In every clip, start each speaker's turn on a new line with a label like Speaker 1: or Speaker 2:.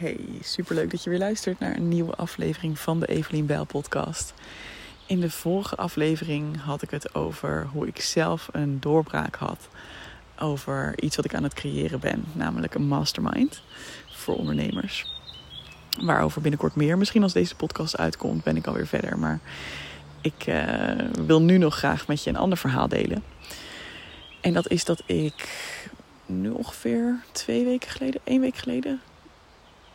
Speaker 1: Hey, superleuk dat je weer luistert naar een nieuwe aflevering van de Evelien Bijl podcast. In de vorige aflevering had ik het over hoe ik zelf een doorbraak had over iets wat ik aan het creëren ben, namelijk een mastermind voor ondernemers. Waarover binnenkort meer. Misschien als deze podcast uitkomt, ben ik alweer verder. Maar ik uh, wil nu nog graag met je een ander verhaal delen. En dat is dat ik nu ongeveer twee weken geleden, één week geleden.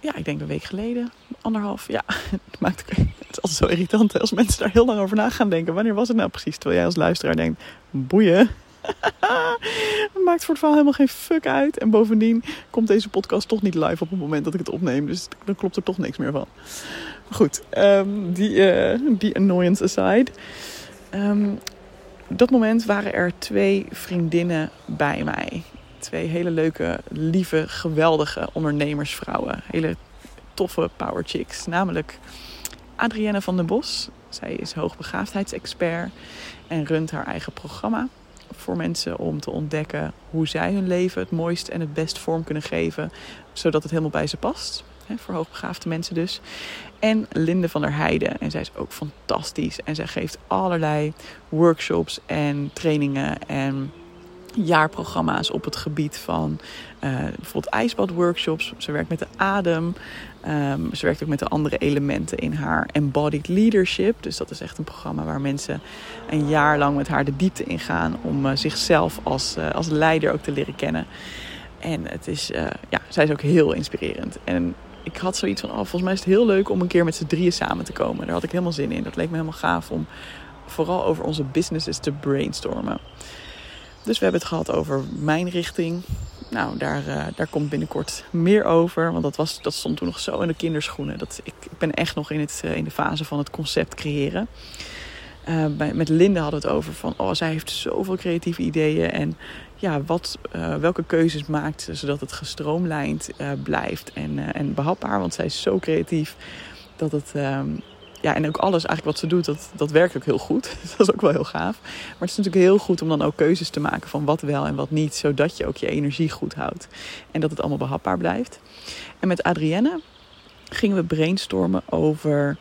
Speaker 1: Ja, ik denk een week geleden, anderhalf. Ja, het, maakt, het is altijd zo irritant als mensen daar heel lang over na gaan denken. Wanneer was het nou precies? Terwijl jij als luisteraar denkt, boeien. het maakt voor het verhaal helemaal geen fuck uit. En bovendien komt deze podcast toch niet live op het moment dat ik het opneem. Dus dan klopt er toch niks meer van. Goed, um, die, uh, die annoyance aside. Um, dat moment waren er twee vriendinnen bij mij twee hele leuke, lieve, geweldige ondernemersvrouwen. Hele toffe power chicks. Namelijk Adrienne van den Bos. Zij is hoogbegaafdheidsexpert en runt haar eigen programma voor mensen om te ontdekken hoe zij hun leven het mooist en het best vorm kunnen geven, zodat het helemaal bij ze past. voor hoogbegaafde mensen dus. En Linde van der Heijden. En zij is ook fantastisch. En zij geeft allerlei workshops en trainingen en jaarprogramma's op het gebied van uh, bijvoorbeeld ijsbadworkshops. Ze werkt met de adem. Um, ze werkt ook met de andere elementen in haar embodied leadership. Dus dat is echt een programma waar mensen een jaar lang met haar de diepte in gaan om uh, zichzelf als, uh, als leider ook te leren kennen. En het is, ja, zij is ook heel inspirerend. En ik had zoiets van, oh, volgens mij is het heel leuk om een keer met z'n drieën samen te komen. Daar had ik helemaal zin in. Dat leek me helemaal gaaf om vooral over onze businesses te brainstormen. Dus we hebben het gehad over mijn richting. Nou, daar, uh, daar komt binnenkort meer over. Want dat, was, dat stond toen nog zo in de kinderschoenen. Dat, ik, ik ben echt nog in, het, uh, in de fase van het concept creëren. Uh, bij, met Linde hadden we het over van... Oh, zij heeft zoveel creatieve ideeën. En ja, wat, welke keuzes maakt ze zodat het gestroomlijnd blijft en, en behapbaar. Want zij is zo creatief dat het ehm, ja, en ook alles eigenlijk wat ze doet, dat, dat werkt ook heel goed. dat is ook wel heel gaaf. Maar het is natuurlijk heel goed om dan ook keuzes te maken van wat wel en wat niet. Zodat je ook je energie goed houdt. En dat het allemaal behapbaar blijft. En met Adrienne gingen we brainstormen over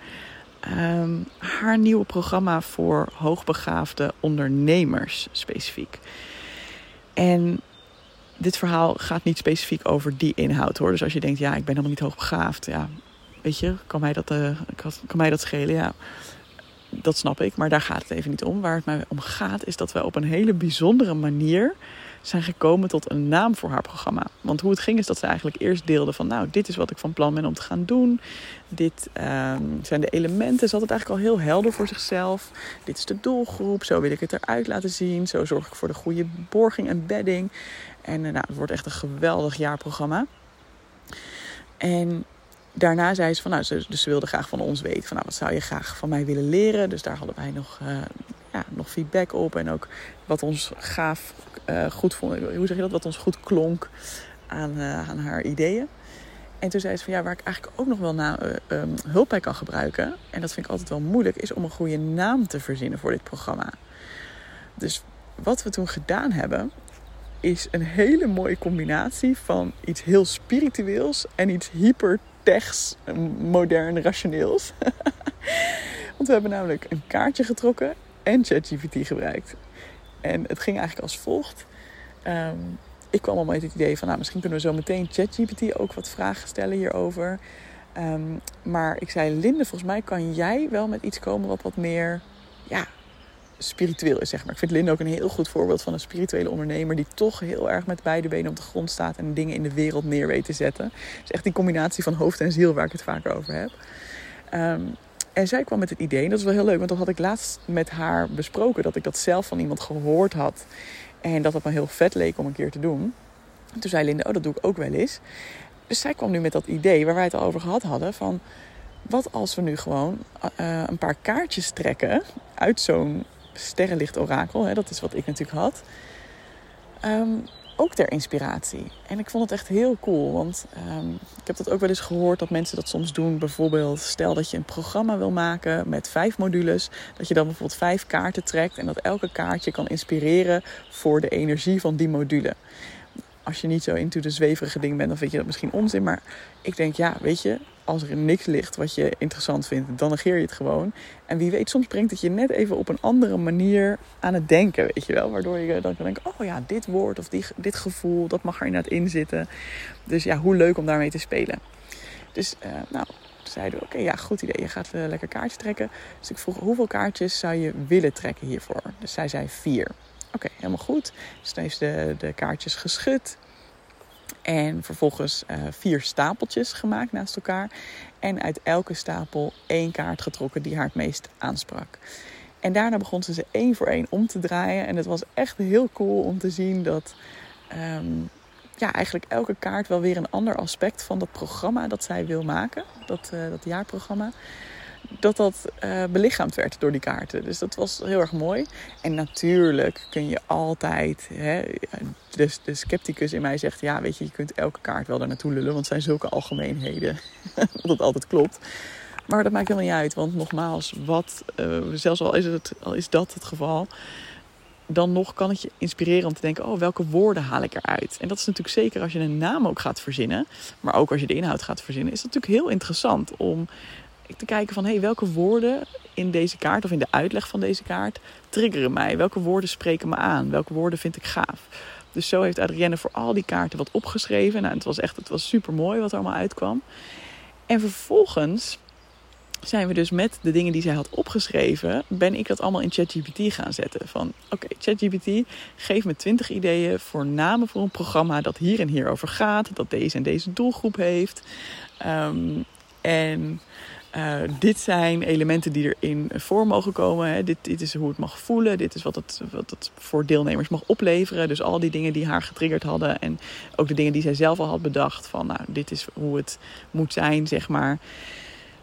Speaker 1: ehm, haar nieuwe programma voor hoogbegaafde ondernemers specifiek. En dit verhaal gaat niet specifiek over die inhoud hoor. Dus als je denkt, ja, ik ben helemaal niet hoogbegaafd. Ja, weet je, kan mij dat, mij dat schelen? Ja, dat snap ik, maar daar gaat het even niet om. Waar het mij om gaat is dat we op een hele bijzondere manier zijn gekomen tot een naam voor haar programma. Want hoe het ging is dat ze eigenlijk eerst deelde van... nou, dit is wat ik van plan ben om te gaan doen. Dit uh, zijn de elementen. Ze had het eigenlijk al heel helder voor zichzelf. Dit is de doelgroep. Zo wil ik het eruit laten zien. Zo zorg ik voor de goede borging en bedding. En uh, nou, het wordt echt een geweldig jaarprogramma. En daarna zei ze van, nou, ze, dus ze wilde graag van ons weten van, nou, wat zou je graag van mij willen leren? Dus daar hadden wij nog, uh, ja, nog feedback op en ook wat ons gaaf uh, goed vond. Hoe zeg je dat? Wat ons goed klonk aan, uh, aan haar ideeën. En toen zei ze van ja, waar ik eigenlijk ook nog wel na, um, hulp bij kan gebruiken, en dat vind ik altijd wel moeilijk, is om een goede naam te verzinnen voor dit programma. Dus wat we toen gedaan hebben, is een hele mooie combinatie van iets heel spiritueels en iets hyper techs, modern rationeels. Want we hebben namelijk een kaartje getrokken en ChatGPT gebruikt. En het ging eigenlijk als volgt. Um, ik kwam al met het idee van, nou, misschien kunnen we zo meteen ChatGPT ook wat vragen stellen hierover. Um, maar ik zei, Linde, volgens mij kan jij wel met iets komen wat wat meer ja, spiritueel is, zeg maar. Ik vind Linde ook een heel goed voorbeeld van een spirituele ondernemer... die toch heel erg met beide benen op de grond staat... en dingen in de wereld neer weet te zetten. Dus echt die combinatie van hoofd en ziel waar ik het vaker over heb. Um, en zij kwam met het idee, en dat is wel heel leuk... want dat had ik laatst met haar besproken... dat ik dat zelf van iemand gehoord had... en dat het me heel vet leek om een keer te doen. En toen zei Linde, oh, dat doe ik ook wel eens. Dus zij kwam nu met dat idee waar wij het al over gehad hadden... van wat als we nu gewoon uh, een paar kaartjes trekken uit zo'n sterrenlicht-orakel. Hè, dat is wat ik natuurlijk had. Um, ook ter inspiratie. En ik vond het echt heel cool. Want um, ik heb dat ook wel eens gehoord dat mensen dat soms doen. Bijvoorbeeld, stel dat je een programma wil maken met vijf modules. Dat je dan bijvoorbeeld vijf kaarten trekt. En dat elke kaartje kan inspireren voor de energie van die module. Als je niet zo into de zweverige dingen bent, dan vind je dat misschien onzin. Maar ik denk, ja, weet je, als er niks ligt wat je interessant vindt, dan negeer je het gewoon. En wie weet, soms brengt het je net even op een andere manier aan het denken, weet je wel. Waardoor je dan kan denken, oh ja, dit woord of die, dit gevoel, dat mag er inderdaad in zitten. Dus ja, hoe leuk om daarmee te spelen. Dus uh, nou, zeiden we, oké, ja, goed idee. Je gaat uh, lekker kaartjes trekken. Dus ik vroeg, hoeveel kaartjes zou je willen trekken hiervoor? Dus zij zei vier. Oké, helemaal goed. Dus heeft de, de kaartjes geschud. En vervolgens uh, vier stapeltjes gemaakt naast elkaar. En uit elke stapel één kaart getrokken die haar het meest aansprak. En daarna begon ze ze één voor één om te draaien. En het was echt heel cool om te zien dat um, ja, eigenlijk elke kaart wel weer een ander aspect van dat programma dat zij wil maken. Dat, uh, dat jaarprogramma dat dat uh, belichaamd werd door die kaarten. Dus dat was heel erg mooi. En natuurlijk kun je altijd. Hè, de scepticus in mij zegt: ja, weet je, je kunt elke kaart wel daar naartoe lullen, want het zijn zulke algemeenheden. dat altijd klopt. Maar dat maakt helemaal niet uit, want nogmaals, wat, uh, zelfs al is, het, al is dat het geval, dan nog kan het je inspireren om te denken: oh, welke woorden haal ik eruit? En dat is natuurlijk zeker als je een naam ook gaat verzinnen, maar ook als je de inhoud gaat verzinnen, is het natuurlijk heel interessant om te kijken van hey, welke woorden in deze kaart of in de uitleg van deze kaart triggeren mij? Welke woorden spreken me aan? Welke woorden vind ik gaaf? Dus zo heeft Adrienne voor al die kaarten wat opgeschreven. Nou, het was echt het was super mooi wat er allemaal uitkwam. En vervolgens zijn we dus met de dingen die zij had opgeschreven, ben ik dat allemaal in ChatGPT gaan zetten. Van oké, ChatGPT, geef me 20 ideeën voor namen voor een programma dat hier en hier over gaat, dat deze en deze doelgroep heeft. Um, en uh, dit zijn elementen die erin voor mogen komen. Hè. Dit, dit, is hoe het mag voelen. Dit is wat het, wat het voor deelnemers mag opleveren. Dus al die dingen die haar getriggerd hadden. En ook de dingen die zij zelf al had bedacht. Van nou, dit is hoe het moet zijn, zeg maar.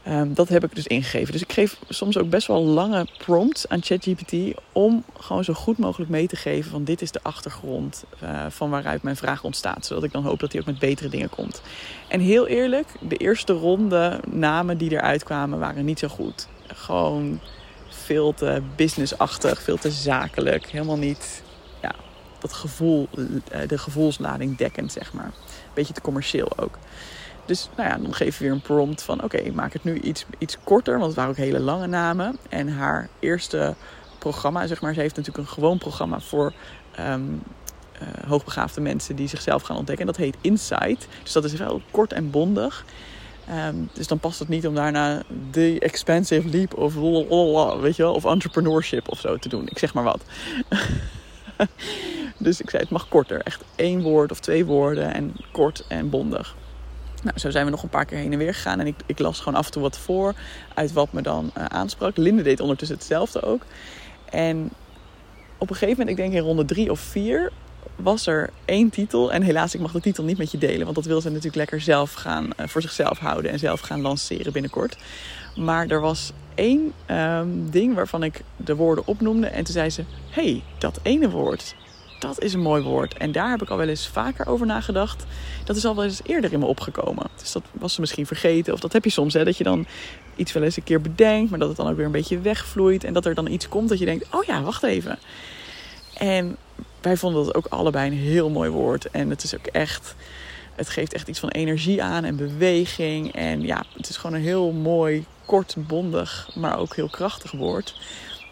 Speaker 1: Um, dat heb ik dus ingegeven. Dus ik geef soms ook best wel lange prompts aan ChatGPT om gewoon zo goed mogelijk mee te geven van dit is de achtergrond uh, van waaruit mijn vraag ontstaat. Zodat ik dan hoop dat hij ook met betere dingen komt. En heel eerlijk, de eerste ronde namen die eruit kwamen waren niet zo goed. Gewoon veel te businessachtig, veel te zakelijk. Helemaal niet ja, dat gevoel, eh, de gevoelslading dekkend, zeg maar. Beetje te commercieel ook. Dus nou ja, dan geven we weer een prompt van oké, ik maak het nu iets, iets korter, want het waren ook hele lange namen. En haar eerste programma, zeg maar, ze heeft natuurlijk een gewoon programma voor um, hoogbegaafde mensen die zichzelf gaan ontdekken. En dat heet Insight. Dus dat is wel kort en bondig. Um, dus dan past het niet om daarna de expensive leap of, weet je wel, of entrepreneurship of zo te doen. Ik zeg maar wat. dus ik zei het mag korter. Echt één woord of twee woorden en kort en bondig. Nou, zo zijn we nog een paar keer heen en weer gegaan. En ik, ik las gewoon af en toe wat voor uit wat me dan uh, aansprak. Linde deed ondertussen hetzelfde ook. En op een gegeven moment, ik denk in ronde drie of vier, was er één titel. En helaas, ik mag de titel niet met je delen. Want dat wil ze natuurlijk lekker zelf gaan, uh, voor zichzelf houden en zelf gaan lanceren binnenkort. Maar er was één um, ding waarvan ik de woorden opnoemde. En toen zei ze: hey, dat ene woord, dat is een mooi woord. En daar heb ik al wel eens vaker over nagedacht. Dat is al wel eens eerder in me opgekomen. Dus dat was ze misschien vergeten. Of dat heb je soms, hè, dat je dan iets wel eens een keer bedenkt, maar dat het dan ook weer een beetje wegvloeit. En dat er dan iets komt dat je denkt: oh ja, wacht even. En wij vonden dat ook allebei een heel mooi woord. En het is ook echt. Het geeft echt iets van energie aan en beweging. En ja, het is gewoon een heel mooi, kort, bondig, maar ook heel krachtig woord.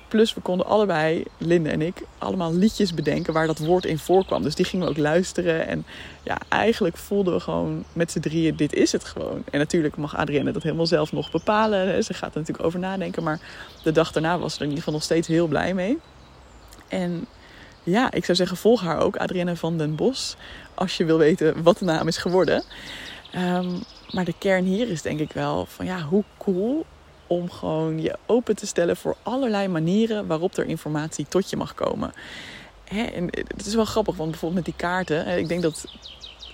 Speaker 1: Plus we konden allebei, Linde en ik, allemaal liedjes bedenken waar dat woord in voorkwam. Dus die gingen we ook luisteren. En ja, eigenlijk voelden we gewoon met z'n drieën, dit is het gewoon. En natuurlijk mag Adrienne dat helemaal zelf nog bepalen. Ze gaat er natuurlijk over nadenken. Maar de dag daarna was ze er in ieder geval nog steeds heel blij mee. En ja, ik zou zeggen, volg haar ook, Adrienne van den Bos. Als je wil weten wat de naam is geworden. Um, maar de kern hier is denk ik wel van ja, hoe cool om gewoon je open te stellen voor allerlei manieren waarop er informatie tot je mag komen. Hè? En het is wel grappig, want bijvoorbeeld met die kaarten, ik denk dat.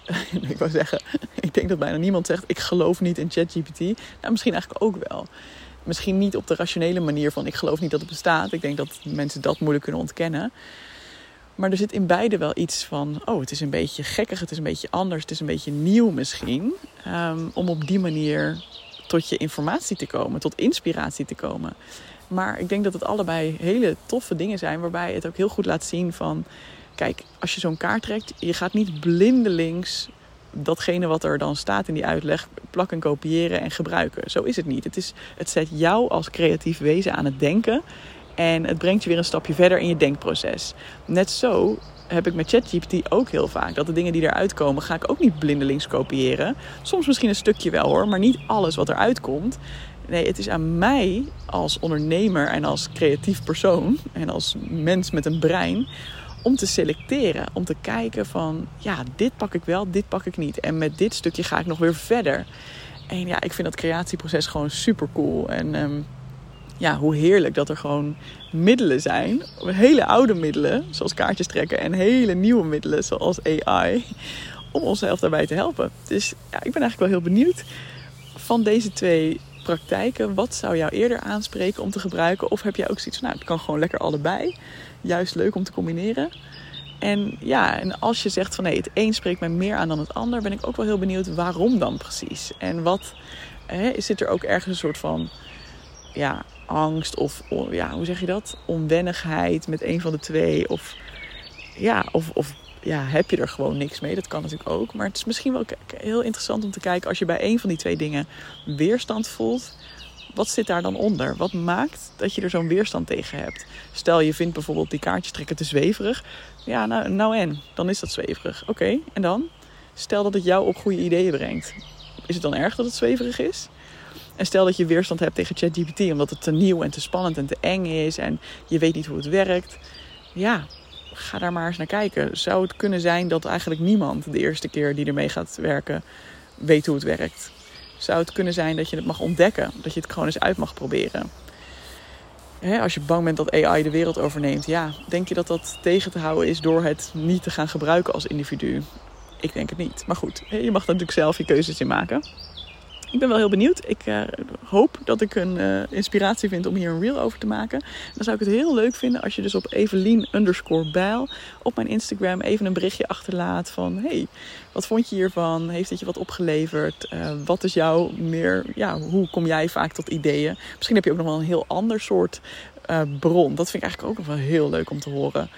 Speaker 1: ik wou zeggen, ik denk dat bijna niemand zegt: ik geloof niet in ChatGPT. Nou, misschien eigenlijk ook wel. Misschien niet op de rationele manier van ik geloof niet dat het bestaat. Ik denk dat mensen dat moeilijk kunnen ontkennen. Maar er zit in beide wel iets van: oh, het is een beetje gekkig, het is een beetje anders, het is een beetje nieuw misschien. Um, om op die manier tot je informatie te komen, tot inspiratie te komen. Maar ik denk dat het allebei hele toffe dingen zijn, waarbij het ook heel goed laat zien van kijk, als je zo'n kaart trekt, je gaat niet blindelings datgene wat er dan staat in die uitleg plakken, kopiëren en gebruiken. Zo is het niet. Het, is, het zet jou als creatief wezen aan het denken. En het brengt je weer een stapje verder in je denkproces. Net zo heb ik met ChatGPT ook heel vaak. Dat de dingen die eruit komen, ga ik ook niet blindelings kopiëren. Soms misschien een stukje wel hoor, maar niet alles wat eruit komt. Nee, het is aan mij als ondernemer en als creatief persoon en als mens met een brein om te selecteren. Om te kijken van, ja, dit pak ik wel, dit pak ik niet. En met dit stukje ga ik nog weer verder. En ja, ik vind dat creatieproces gewoon super cool. En ehm, ja, hoe heerlijk dat er gewoon middelen zijn. Hele oude middelen, zoals kaartjes trekken. En hele nieuwe middelen, zoals AI. Om onszelf daarbij te helpen. Dus ja, ik ben eigenlijk wel heel benieuwd van deze twee praktijken. Wat zou jou eerder aanspreken om te gebruiken? Of heb jij ook zoiets van, nou, het kan gewoon lekker allebei. Juist leuk om te combineren. En ja, en als je zegt van nee, het een spreekt mij meer aan dan het ander, ben ik ook wel heel benieuwd waarom dan precies. En wat hè, zit er ook ergens een soort van ja, angst of ja, hoe zeg je dat? Onwennigheid met een van de twee. Of ja, of, of ja, heb je er gewoon niks mee. Dat kan natuurlijk ook. Maar het is misschien wel heel interessant om te kijken als je bij een van die twee dingen weerstand voelt. Wat zit daar dan onder? Wat maakt dat je er zo'n weerstand tegen hebt? Stel je vindt bijvoorbeeld die kaartjes trekken te zweverig. Ja, nou, nou en? Dan is dat zweverig. Oké, en dan? Stel dat het jou op goede ideeën brengt. Is het dan erg dat het zweverig is? En stel dat je weerstand hebt tegen ChatGPT omdat het te nieuw en te spannend en te eng is en je weet niet hoe het werkt. Ja, ga daar maar eens naar kijken. Zou het kunnen zijn dat eigenlijk niemand de eerste keer die ermee gaat werken weet hoe het werkt? Zou het kunnen zijn dat je het mag ontdekken, dat je het gewoon eens uit mag proberen? als je bang bent dat AI de wereld overneemt, ja, denk je dat dat tegen te houden is door het niet te gaan gebruiken als individu? Ik denk het niet. Maar goed, je mag natuurlijk zelf je keuzes in maken ik ben wel heel benieuwd. Ik uh, hoop dat ik een uh, inspiratie vind om hier een reel over te maken. Dan zou ik het heel leuk vinden als je dus op Evelien underscore bijl op mijn Instagram even een berichtje achterlaat van... Hey, wat vond je hiervan? Heeft het je wat opgeleverd? Uh, wat is jouw meer... Ja, hoe kom jij vaak tot ideeën? Misschien heb je ook nog wel een heel ander soort bron. Dat vind ik eigenlijk ook nog wel heel leuk om te horen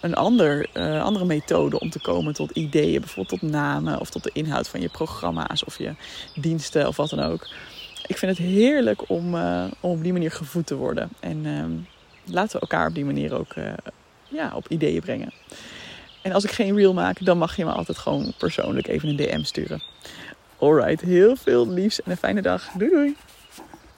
Speaker 1: een ander, uh, andere methode om te komen tot ideeën. Bijvoorbeeld tot namen of tot de inhoud van je programma's of je diensten of wat dan ook. Ik vind het heerlijk om, uh, om op die manier gevoed te worden. En uh, laten we elkaar op die manier ook eh, ja, op ideeën brengen. En als ik geen reel maak, dan mag je me altijd gewoon persoonlijk even een DM sturen. Alright, heel veel liefs en een fijne dag. Doei doei!